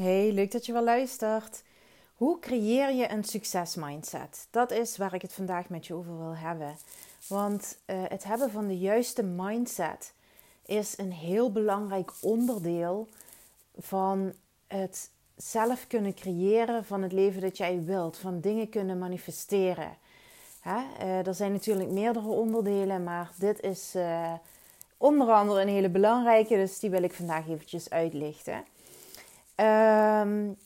Hey, leuk dat je wel luistert. Hoe creëer je een succesmindset? Dat is waar ik het vandaag met je over wil hebben. Want uh, het hebben van de juiste mindset is een heel belangrijk onderdeel van het zelf kunnen creëren van het leven dat jij wilt, van dingen kunnen manifesteren. Hè? Uh, er zijn natuurlijk meerdere onderdelen, maar dit is uh, onder andere een hele belangrijke, dus die wil ik vandaag eventjes uitlichten. Um,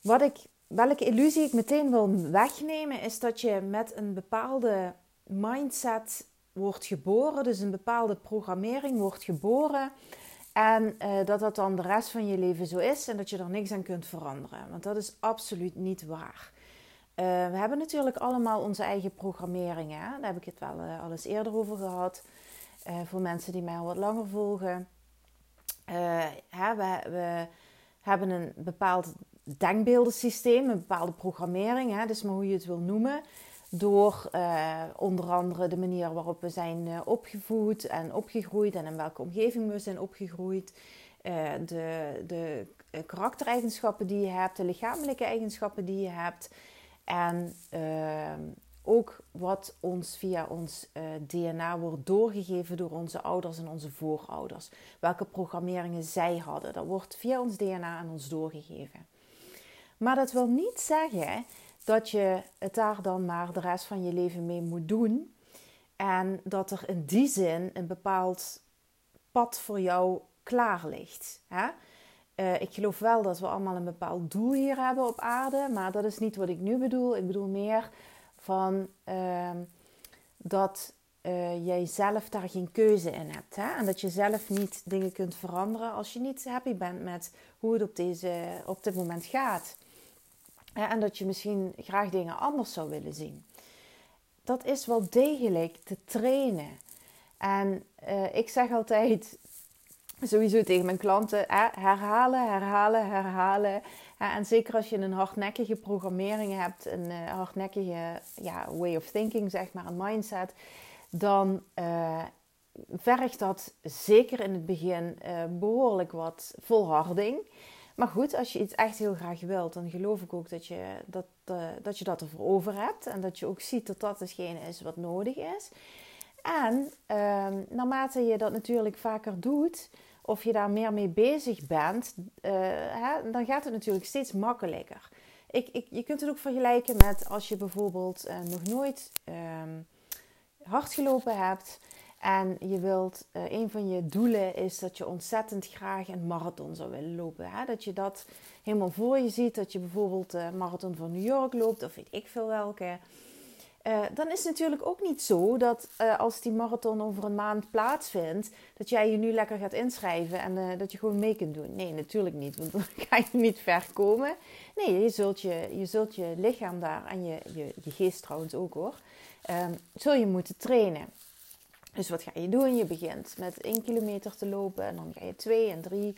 wat ik, welke illusie ik meteen wil wegnemen, is dat je met een bepaalde mindset wordt geboren, dus een bepaalde programmering wordt geboren. En uh, dat dat dan de rest van je leven zo is en dat je er niks aan kunt veranderen. Want dat is absoluut niet waar. Uh, we hebben natuurlijk allemaal onze eigen programmeringen. Daar heb ik het wel uh, al eens eerder over gehad. voor mensen die mij al wat langer volgen. Hè, we, we, hebben een bepaald denkbeeldensysteem, een bepaalde programmering, hè, dus maar hoe je het wil noemen. Door uh, onder andere de manier waarop we zijn uh, opgevoed en opgegroeid en in welke omgeving we zijn opgegroeid. Uh, de, de karaktereigenschappen die je hebt, de lichamelijke eigenschappen die je hebt. En ehm, ook wat ons via ons eh, DNA wordt doorgegeven door onze ouders en onze voorouders. Welke programmeringen zij hadden. Dat wordt via ons DNA aan ons doorgegeven. Maar dat wil niet zeggen dat je het daar dan maar de rest van je leven mee moet doen. En dat er in die zin een bepaald pad voor jou klaar ligt. Hè? Uh, ik geloof wel dat we allemaal een bepaald doel hier hebben op aarde, maar dat is niet wat ik nu bedoel. Ik bedoel meer van uh, dat uh, jij zelf daar geen keuze in hebt. Hè? En dat je zelf niet dingen kunt veranderen als je niet happy bent met hoe het op, deze, op dit moment gaat. En dat je misschien graag dingen anders zou willen zien. Dat is wel degelijk te trainen. En uh, ik zeg altijd, sowieso tegen mijn klanten, herhalen, herhalen, herhalen. en zeker als je een hardnekkige programmering hebt, een uh, hardnekkige ja, way of thinking, zeg maar, een mindset, dan uh, vergt dat zeker in het begin uh, behoorlijk wat volharding. Maar goed, als je iets echt heel graag wilt, dan geloof ik ook dat je dat, dat, je dat ervoor over hebt. En dat je ook ziet dat dat hetgene is wat nodig is. En ehm, naarmate je dat natuurlijk vaker doet, of je daar meer mee bezig bent, uh, hè, dan gaat het natuurlijk steeds makkelijker. Ik, ik, je kunt het ook vergelijken met als je bijvoorbeeld uh, nog nooit um, hard gelopen hebt en je wilt, uh, een van je doelen is dat je ontzettend graag een marathon zou willen lopen. Hè? Dat je dat helemaal voor je ziet, dat je bijvoorbeeld de marathon van New York loopt of weet ik veel welke. Uh, dan is het natuurlijk ook niet zo dat uh, als die marathon over een maand plaatsvindt, dat jij je nu lekker gaat inschrijven en uh, dat je gewoon mee kunt doen. Nee, natuurlijk niet, want dan ga je niet ver komen. Nee, je zult je, je, zult je lichaam daar en je, je, geest trouwens ook hoor, um, zul je moeten trainen. Dus wat ga je doen? Je begint met 1 kilometer te lopen en dan ga je 2 en 3.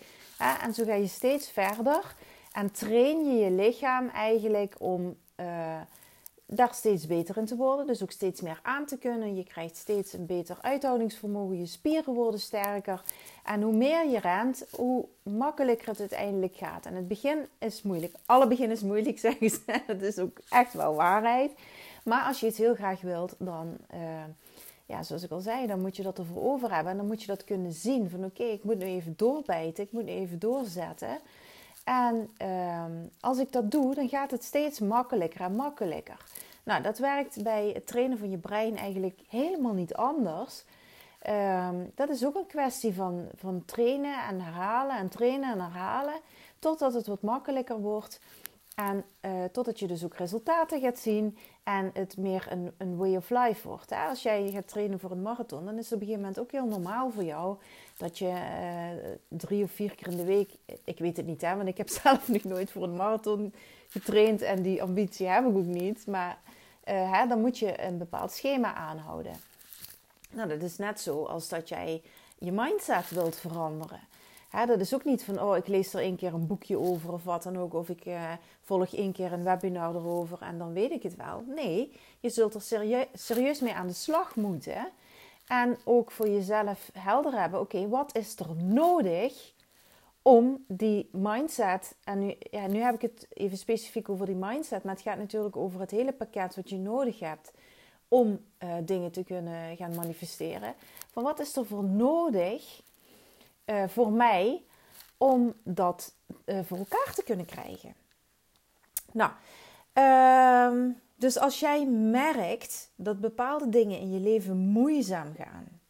En zo ga je steeds verder en train je je lichaam eigenlijk om daar steeds beter in te worden. Dus ook steeds meer aan te kunnen. Je krijgt steeds een beter uithoudingsvermogen. Je spieren worden sterker. En hoe meer je rent, hoe makkelijker het uiteindelijk gaat. En het begin is moeilijk. Alle begin is moeilijk, zeggen ze. Dat is ook echt wel waarheid. Maar als je het heel graag wilt, dan, uh, ja, zoals ik al zei, dan moet je dat ervoor over hebben. En dan moet je dat kunnen zien. Van oké, ik moet nu even doorbijten. Ik moet nu even doorzetten. En uh, als ik dat doe, dan gaat het steeds makkelijker en makkelijker. Nou, dat werkt bij het trainen van je brein eigenlijk helemaal niet anders. Um, dat is ook een kwestie van, van trainen en herhalen en trainen en herhalen. Totdat het wat makkelijker wordt. En uh, totdat je dus ook resultaten gaat zien en het meer een, een way of life wordt. Hè? Als jij gaat trainen voor een marathon, dan is het op een gegeven moment ook heel normaal voor jou dat je uh, drie of vier keer in de week, ik weet het niet hè, want ik heb zelf nog nooit voor een marathon getraind en die ambitie heb ik ook niet. Maar uh, hè, dan moet je een bepaald schema aanhouden. Nou, dat is net zo als dat jij je mindset wilt veranderen. Dat is ook niet van, oh, ik lees er één keer een boekje over of wat dan ook. Of ik uh, volg één keer een webinar erover en dan weet ik het wel. Nee, je zult er serieus, serieus mee aan de slag moeten. En ook voor jezelf helder hebben, oké, wat is er nodig om die mindset, en nu, ja, nu heb ik het even specifiek over die mindset, maar het gaat natuurlijk over het hele pakket wat je nodig hebt om uh, dingen te kunnen gaan manifesteren. Van wat is er voor nodig uh, voor mij om dat uh, voor elkaar te kunnen krijgen? Nou, uh, dus als jij merkt dat bepaalde dingen in je leven moeizaam gaan,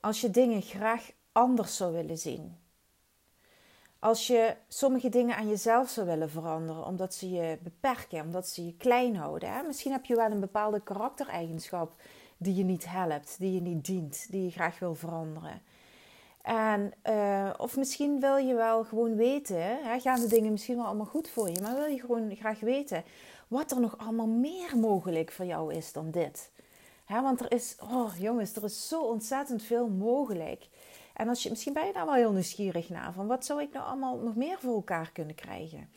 als je dingen graag anders zou willen zien, als je sommige dingen aan jezelf zou willen veranderen, omdat ze je beperken, omdat ze je klein houden. Hè? Misschien heb je wel een bepaalde karaktereigenschap die je niet helpt, die je niet dient, die je graag wil veranderen. En, uh, of misschien wil je wel gewoon weten, hè, gaan de dingen misschien wel allemaal goed voor je, maar wil je gewoon graag weten wat er nog allemaal meer mogelijk voor jou is dan dit. Hè, want er is, oh jongens, er is zo ontzettend veel mogelijk. En als je, misschien ben je daar wel heel nieuwsgierig naar. Van wat zou ik nou allemaal nog meer voor elkaar kunnen krijgen?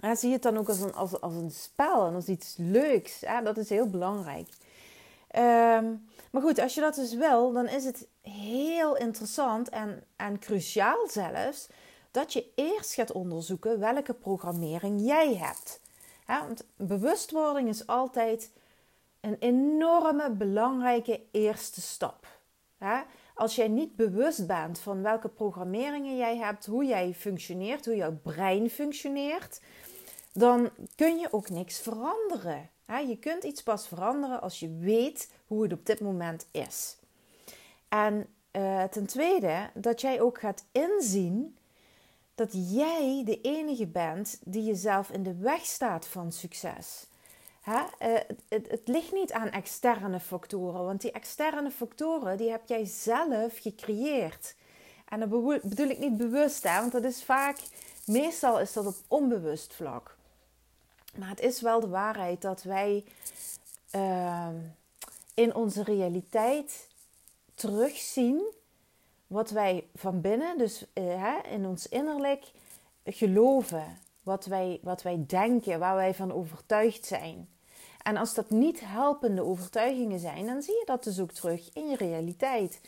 En zie je het dan ook als een, als, als een spel en als iets leuks. Ja, dat is heel belangrijk. Ehm, maar goed, als je dat dus wil, dan is het heel interessant en, en cruciaal zelfs dat je eerst gaat onderzoeken welke programmering jij hebt. want bewustwording is altijd een enorme belangrijke eerste stap. Als jij niet bewust bent van welke programmeringen jij hebt, hoe jij functioneert, hoe jouw brein functioneert, dan kun je ook niks veranderen. Je kunt iets pas veranderen als je weet hoe het op dit moment is. En uh, ten tweede, dat jij ook gaat inzien dat jij de enige bent die jezelf in de weg staat van succes. Het, het, ligt niet aan externe factoren, want die externe factoren die heb jij zelf gecreëerd. En dat bedoel ik niet bewust, hè, want dat is vaak, meestal is dat op onbewust vlak. Maar het is wel de waarheid dat wij uh, in onze realiteit terugzien wat wij van binnen, dus uh, in ons innerlijk, geloven. Wat wij, wat wij denken, waar wij van overtuigd zijn. En als dat niet helpende overtuigingen zijn, dan zie je dat dus ook terug in je realiteit.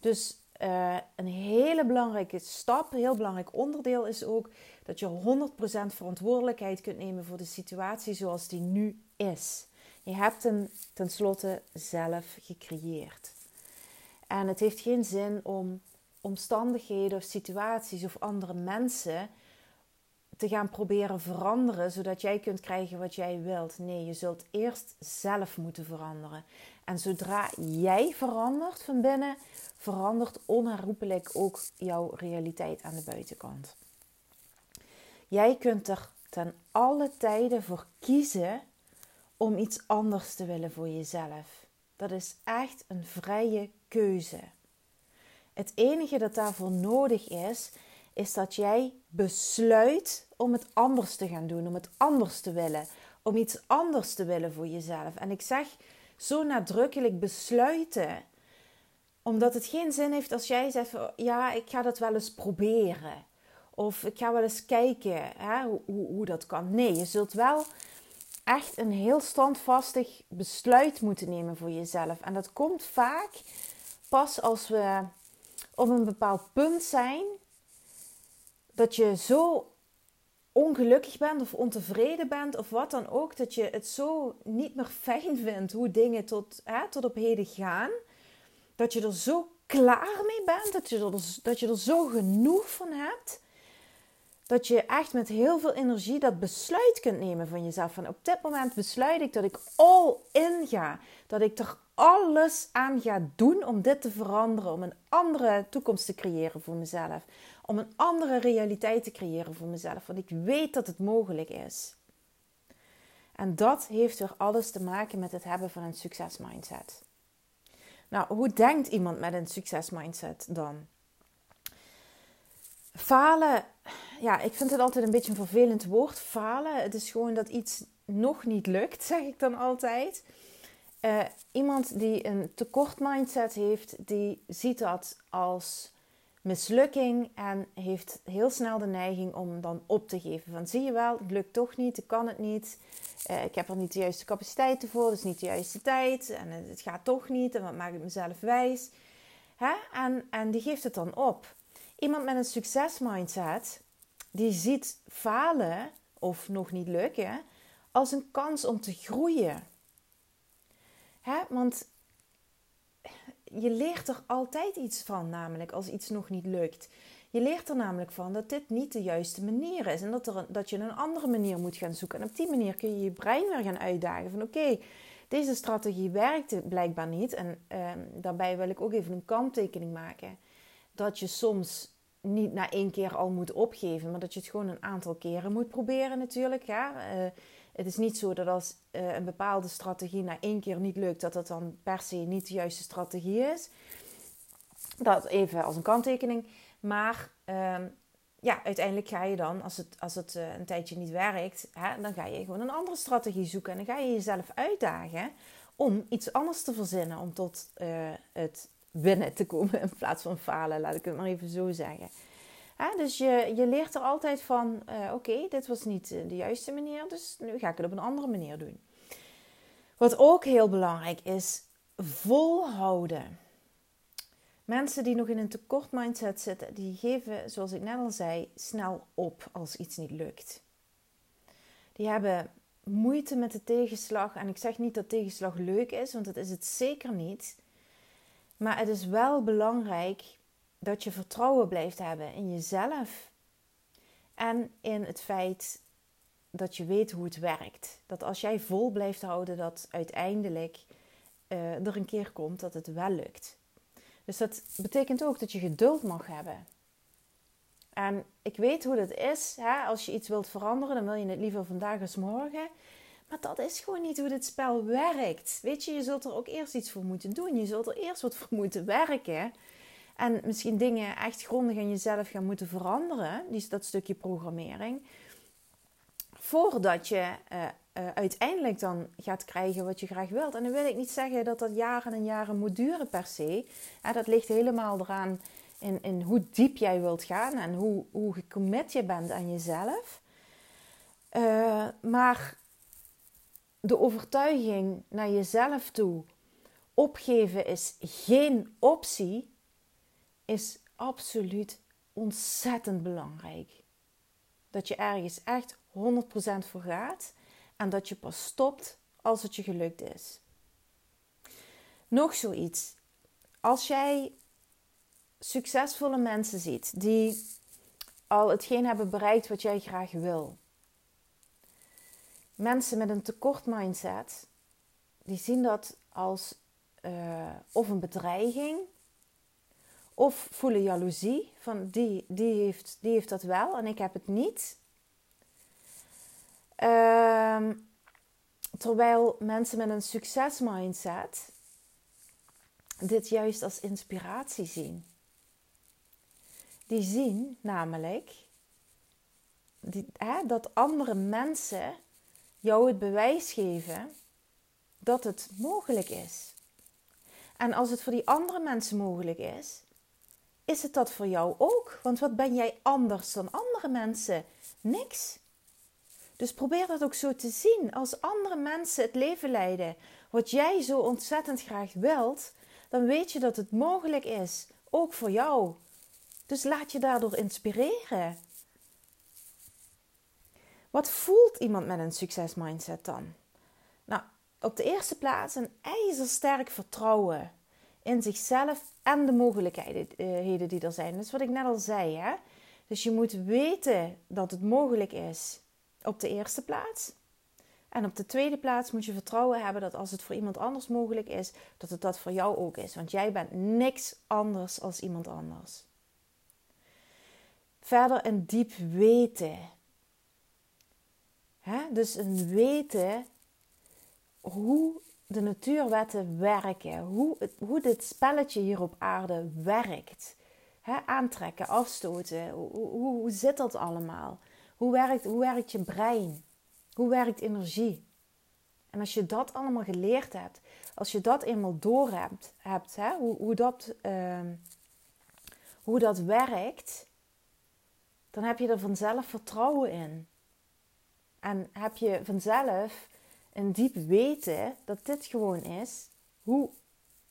Dus uh, een hele belangrijke stap, een heel belangrijk onderdeel is ook dat je 100% verantwoordelijkheid kunt nemen voor de situatie zoals die nu is. Je hebt hem tenslotte zelf gecreëerd. En het heeft geen zin om omstandigheden of situaties of andere mensen te gaan proberen veranderen zodat jij kunt krijgen wat jij wilt. Nee, je zult eerst zelf moeten veranderen. En zodra jij verandert van binnen, verandert onherroepelijk ook jouw realiteit aan de buitenkant. Jij kunt er ten alle tijden voor kiezen om iets anders te willen voor jezelf. Dat is echt een vrije keuze. Het enige dat daarvoor nodig is, is dat jij besluit om het anders te gaan doen, om het anders te willen, om iets anders te willen voor jezelf. En ik zeg zo nadrukkelijk besluiten, omdat het geen zin heeft als jij zegt: ja, ik ga dat wel eens proberen. Of ik ga wel eens kijken hè, hoe, hoe, dat kan. Nee, je zult wel echt een heel standvastig besluit moeten nemen voor jezelf. En dat komt vaak pas als we op een bepaald punt zijn dat je zo ongelukkig bent of ontevreden bent of wat dan ook, dat je het zo niet meer fijn vindt hoe dingen tot, hè, tot op heden gaan, dat je er zo klaar mee bent, dat je, dat je er zo genoeg van hebt, dat je echt met heel veel energie dat besluit kunt nemen van jezelf. Van op dit moment besluit ik dat ik all in ga, dat ik er alles aan ga doen om dit te veranderen, om een andere toekomst te creëren voor mezelf om een andere realiteit te creëren voor mezelf. Want ik weet dat het mogelijk is. En dat heeft weer alles te maken met het hebben van een succesmindset. Nou, hoe denkt iemand met een succesmindset dan? Falen, ja, ik vind het altijd een beetje een vervelend woord. Falen, het is gewoon dat iets nog niet lukt, zeg ik dan altijd. Uh, iemand die een tekort mindset heeft, die ziet dat als mislukking en heeft heel snel de neiging om dan op te geven. Van zie je wel, het lukt toch niet, ik kan het niet. Uh, ik heb er niet de juiste capaciteiten voor, dus niet de juiste tijd. En het gaat toch niet en wat maak ik mezelf wijs. Hè? En, en die geeft het dan op. iemand met een succesmindset, die ziet falen of nog niet lukken als een kans om te groeien. Hè? Want je leert er altijd iets van, namelijk als iets nog niet lukt. Je leert er namelijk van dat dit niet de juiste manier is en dat, er, dat je een andere manier moet gaan zoeken. En op die manier kun je je brein weer gaan uitdagen van oké, deze strategie werkt blijkbaar niet. En ehm, daarbij wil ik ook even een kanttekening maken. Dat je soms niet na één keer al moet opgeven, maar dat je het gewoon een aantal keren moet proberen natuurlijk. Ja? Uh, het is niet zo dat als uh, een bepaalde strategie na één keer niet lukt, dat dat dan per se niet de juiste strategie is. Dat even als een kanttekening. Maar ehm, ja, uiteindelijk ga je dan, als het, als het uh, een tijdje niet werkt, hè, dan ga je gewoon een andere strategie zoeken. En dan ga je jezelf uitdagen om iets anders te verzinnen. Om tot het winnen te komen in plaats van falen, laat ik het maar even zo zeggen. dus je, je leert er altijd van, uh, oké, dit was niet de juiste manier, dus nu ga ik het op een andere manier doen. Wat ook heel belangrijk is, volhouden. Mensen die nog in een tekort mindset zitten, die geven, zoals ik net al zei, snel op als iets niet lukt. Die hebben moeite met de tegenslag. En ik zeg niet dat tegenslag leuk is, want dat is het zeker niet. Maar het is wel belangrijk dat je vertrouwen blijft hebben in jezelf en in het feit dat je weet hoe het werkt. Dat als jij vol blijft houden, dat uiteindelijk uh, er een keer komt dat het wel lukt. Dus dat betekent ook dat je geduld mag hebben. En ik weet hoe dat is. Hè? Als je iets wilt veranderen, dan wil je het liever vandaag als morgen. Maar dat is gewoon niet hoe dit spel werkt. Weet je, je zult er ook eerst iets voor moeten doen. Je zult er eerst wat voor moeten werken. En misschien dingen echt grondig in jezelf gaan moeten veranderen. Dat stukje programmering. Voordat je uh, uh, uiteindelijk dan gaat krijgen wat je graag wilt. En dan wil ik niet zeggen dat dat jaren en jaren moet duren per se. Dat ligt helemaal eraan in, in hoe diep jij wilt gaan en hoe, hoe gecommit je bent aan jezelf. Uh, maar de overtuiging naar jezelf toe, opgeven is geen optie, is absoluut ontzettend belangrijk. Dat je ergens echt 100% voor gaat en dat je pas stopt als het je gelukt is. Nog zoiets. Als jij succesvolle mensen ziet die al hetgeen hebben bereikt wat jij graag wil. Mensen met een tekort mindset, die zien dat als uh, of een bedreiging, of voelen jaloezie van die, die, heeft, die heeft dat wel en ik heb het niet. Ehm, terwijl mensen met een succesmindset dit juist als inspiratie zien. Die zien namelijk die, hè, dat andere mensen jou het bewijs geven dat het mogelijk is. En als het voor die andere mensen mogelijk is, is het dat voor jou ook? Want wat ben jij anders dan andere mensen? Niks. Dus probeer dat ook zo te zien. Als andere mensen het leven leiden wat jij zo ontzettend graag wilt, dan weet je dat het mogelijk is, ook voor jou. Dus laat je daardoor inspireren. Wat voelt iemand met een succesmindset dan? Nou, op de eerste plaats een ijzersterk vertrouwen in zichzelf en de mogelijkheden eh, die er zijn. Dat is wat ik net al zei. Hè? Dus je moet weten dat het mogelijk is op de eerste plaats. En op de tweede plaats moet je vertrouwen hebben dat als het voor iemand anders mogelijk is, dat het dat voor jou ook is. Want jij bent niks anders als iemand anders. Verder een diep weten. Dus een weten hoe de natuurwetten werken, hoe, het, hoe dit spelletje hier op aarde werkt. aantrekken, afstoten, hoe, hoe, zit dat allemaal? Hoe werkt, hoe werkt je brein? Hoe werkt energie? En als je dat allemaal geleerd hebt, als je dat eenmaal door hebt, hoe, hoe, dat, uh, hoe dat werkt, dan heb je er vanzelf vertrouwen in. En heb je vanzelf een diep weten dat dit gewoon is hoe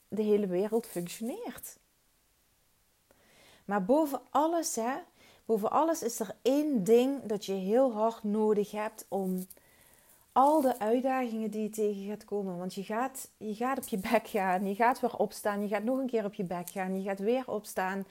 de hele wereld functioneert. Maar boven alles, hè, boven alles is er één ding dat je heel hard nodig hebt om al de uitdagingen die je tegen gaat komen. Want je gaat, je gaat op je bek gaan, je gaat weer opstaan, je gaat nog een keer op je bek gaan, je gaat weer opstaan.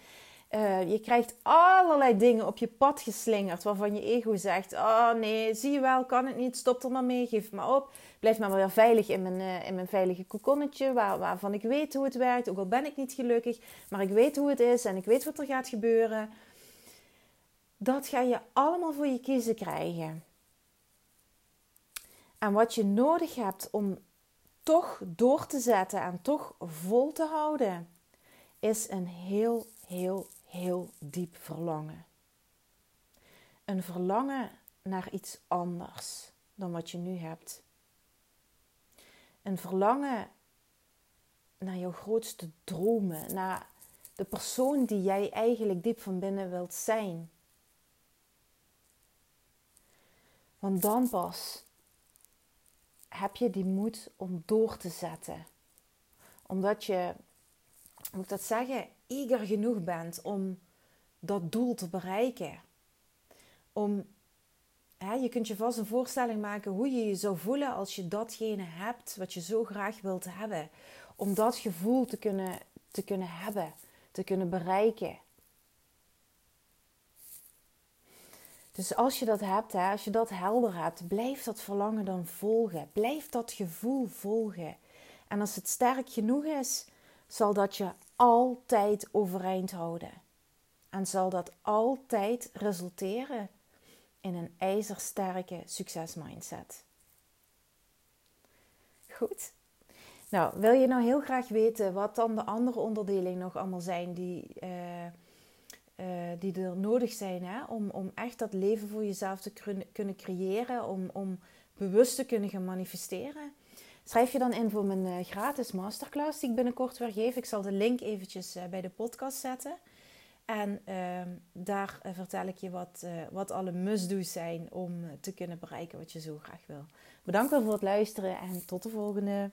Uh, je krijgt allerlei dingen op je pad geslingerd waarvan je ego zegt: Oh nee, zie je wel, kan het niet, stop er maar mee, geef maar op. Blijf maar weer veilig in mijn, uh, in mijn veilige kokonnetje, waar, waarvan ik weet hoe het werkt. Ook al ben ik niet gelukkig, maar ik weet hoe het is en ik weet wat er gaat gebeuren. Dat ga je allemaal voor je kiezen krijgen. En wat je nodig hebt om toch door te zetten en toch vol te houden, is een heel, heel, heel diep verlangen. Een verlangen naar iets anders dan wat je nu hebt. Een verlangen naar jouw grootste dromen, naar de persoon die jij eigenlijk diep van binnen wilt zijn. Want dan pas heb je die moed om door te zetten. Omdat je, moet ik dat zeggen, eager genoeg bent om dat doel te bereiken. Om, hè, je kunt je vast een voorstelling maken hoe je je zou voelen als je datgene hebt wat je zo graag wilt hebben. Om dat gevoel te kunnen, te kunnen hebben, te kunnen bereiken. Dus als je dat hebt, hè, als je dat helder hebt, blijf dat verlangen dan volgen. Blijf dat gevoel volgen. En als het sterk genoeg is, zal dat je altijd overeind houden. En zal dat altijd resulteren in een ijzersterke succesmindset. Goed. Nou, wil je nou heel graag weten wat dan de andere onderdelen nog allemaal zijn die, uh, uh, die er nodig zijn hè? Om, om echt dat leven voor jezelf te kunnen creëren, om, om bewust te kunnen gaan manifesteren? Schrijf je dan in voor mijn uh, gratis masterclass die ik binnenkort weer geef. Ik zal de link eventjes uh, bij de podcast zetten. En ehm, daar vertel ik je wat, wat alle must-do's zijn om te kunnen bereiken wat je zo graag wil. Bedankt wel voor het luisteren en tot de volgende.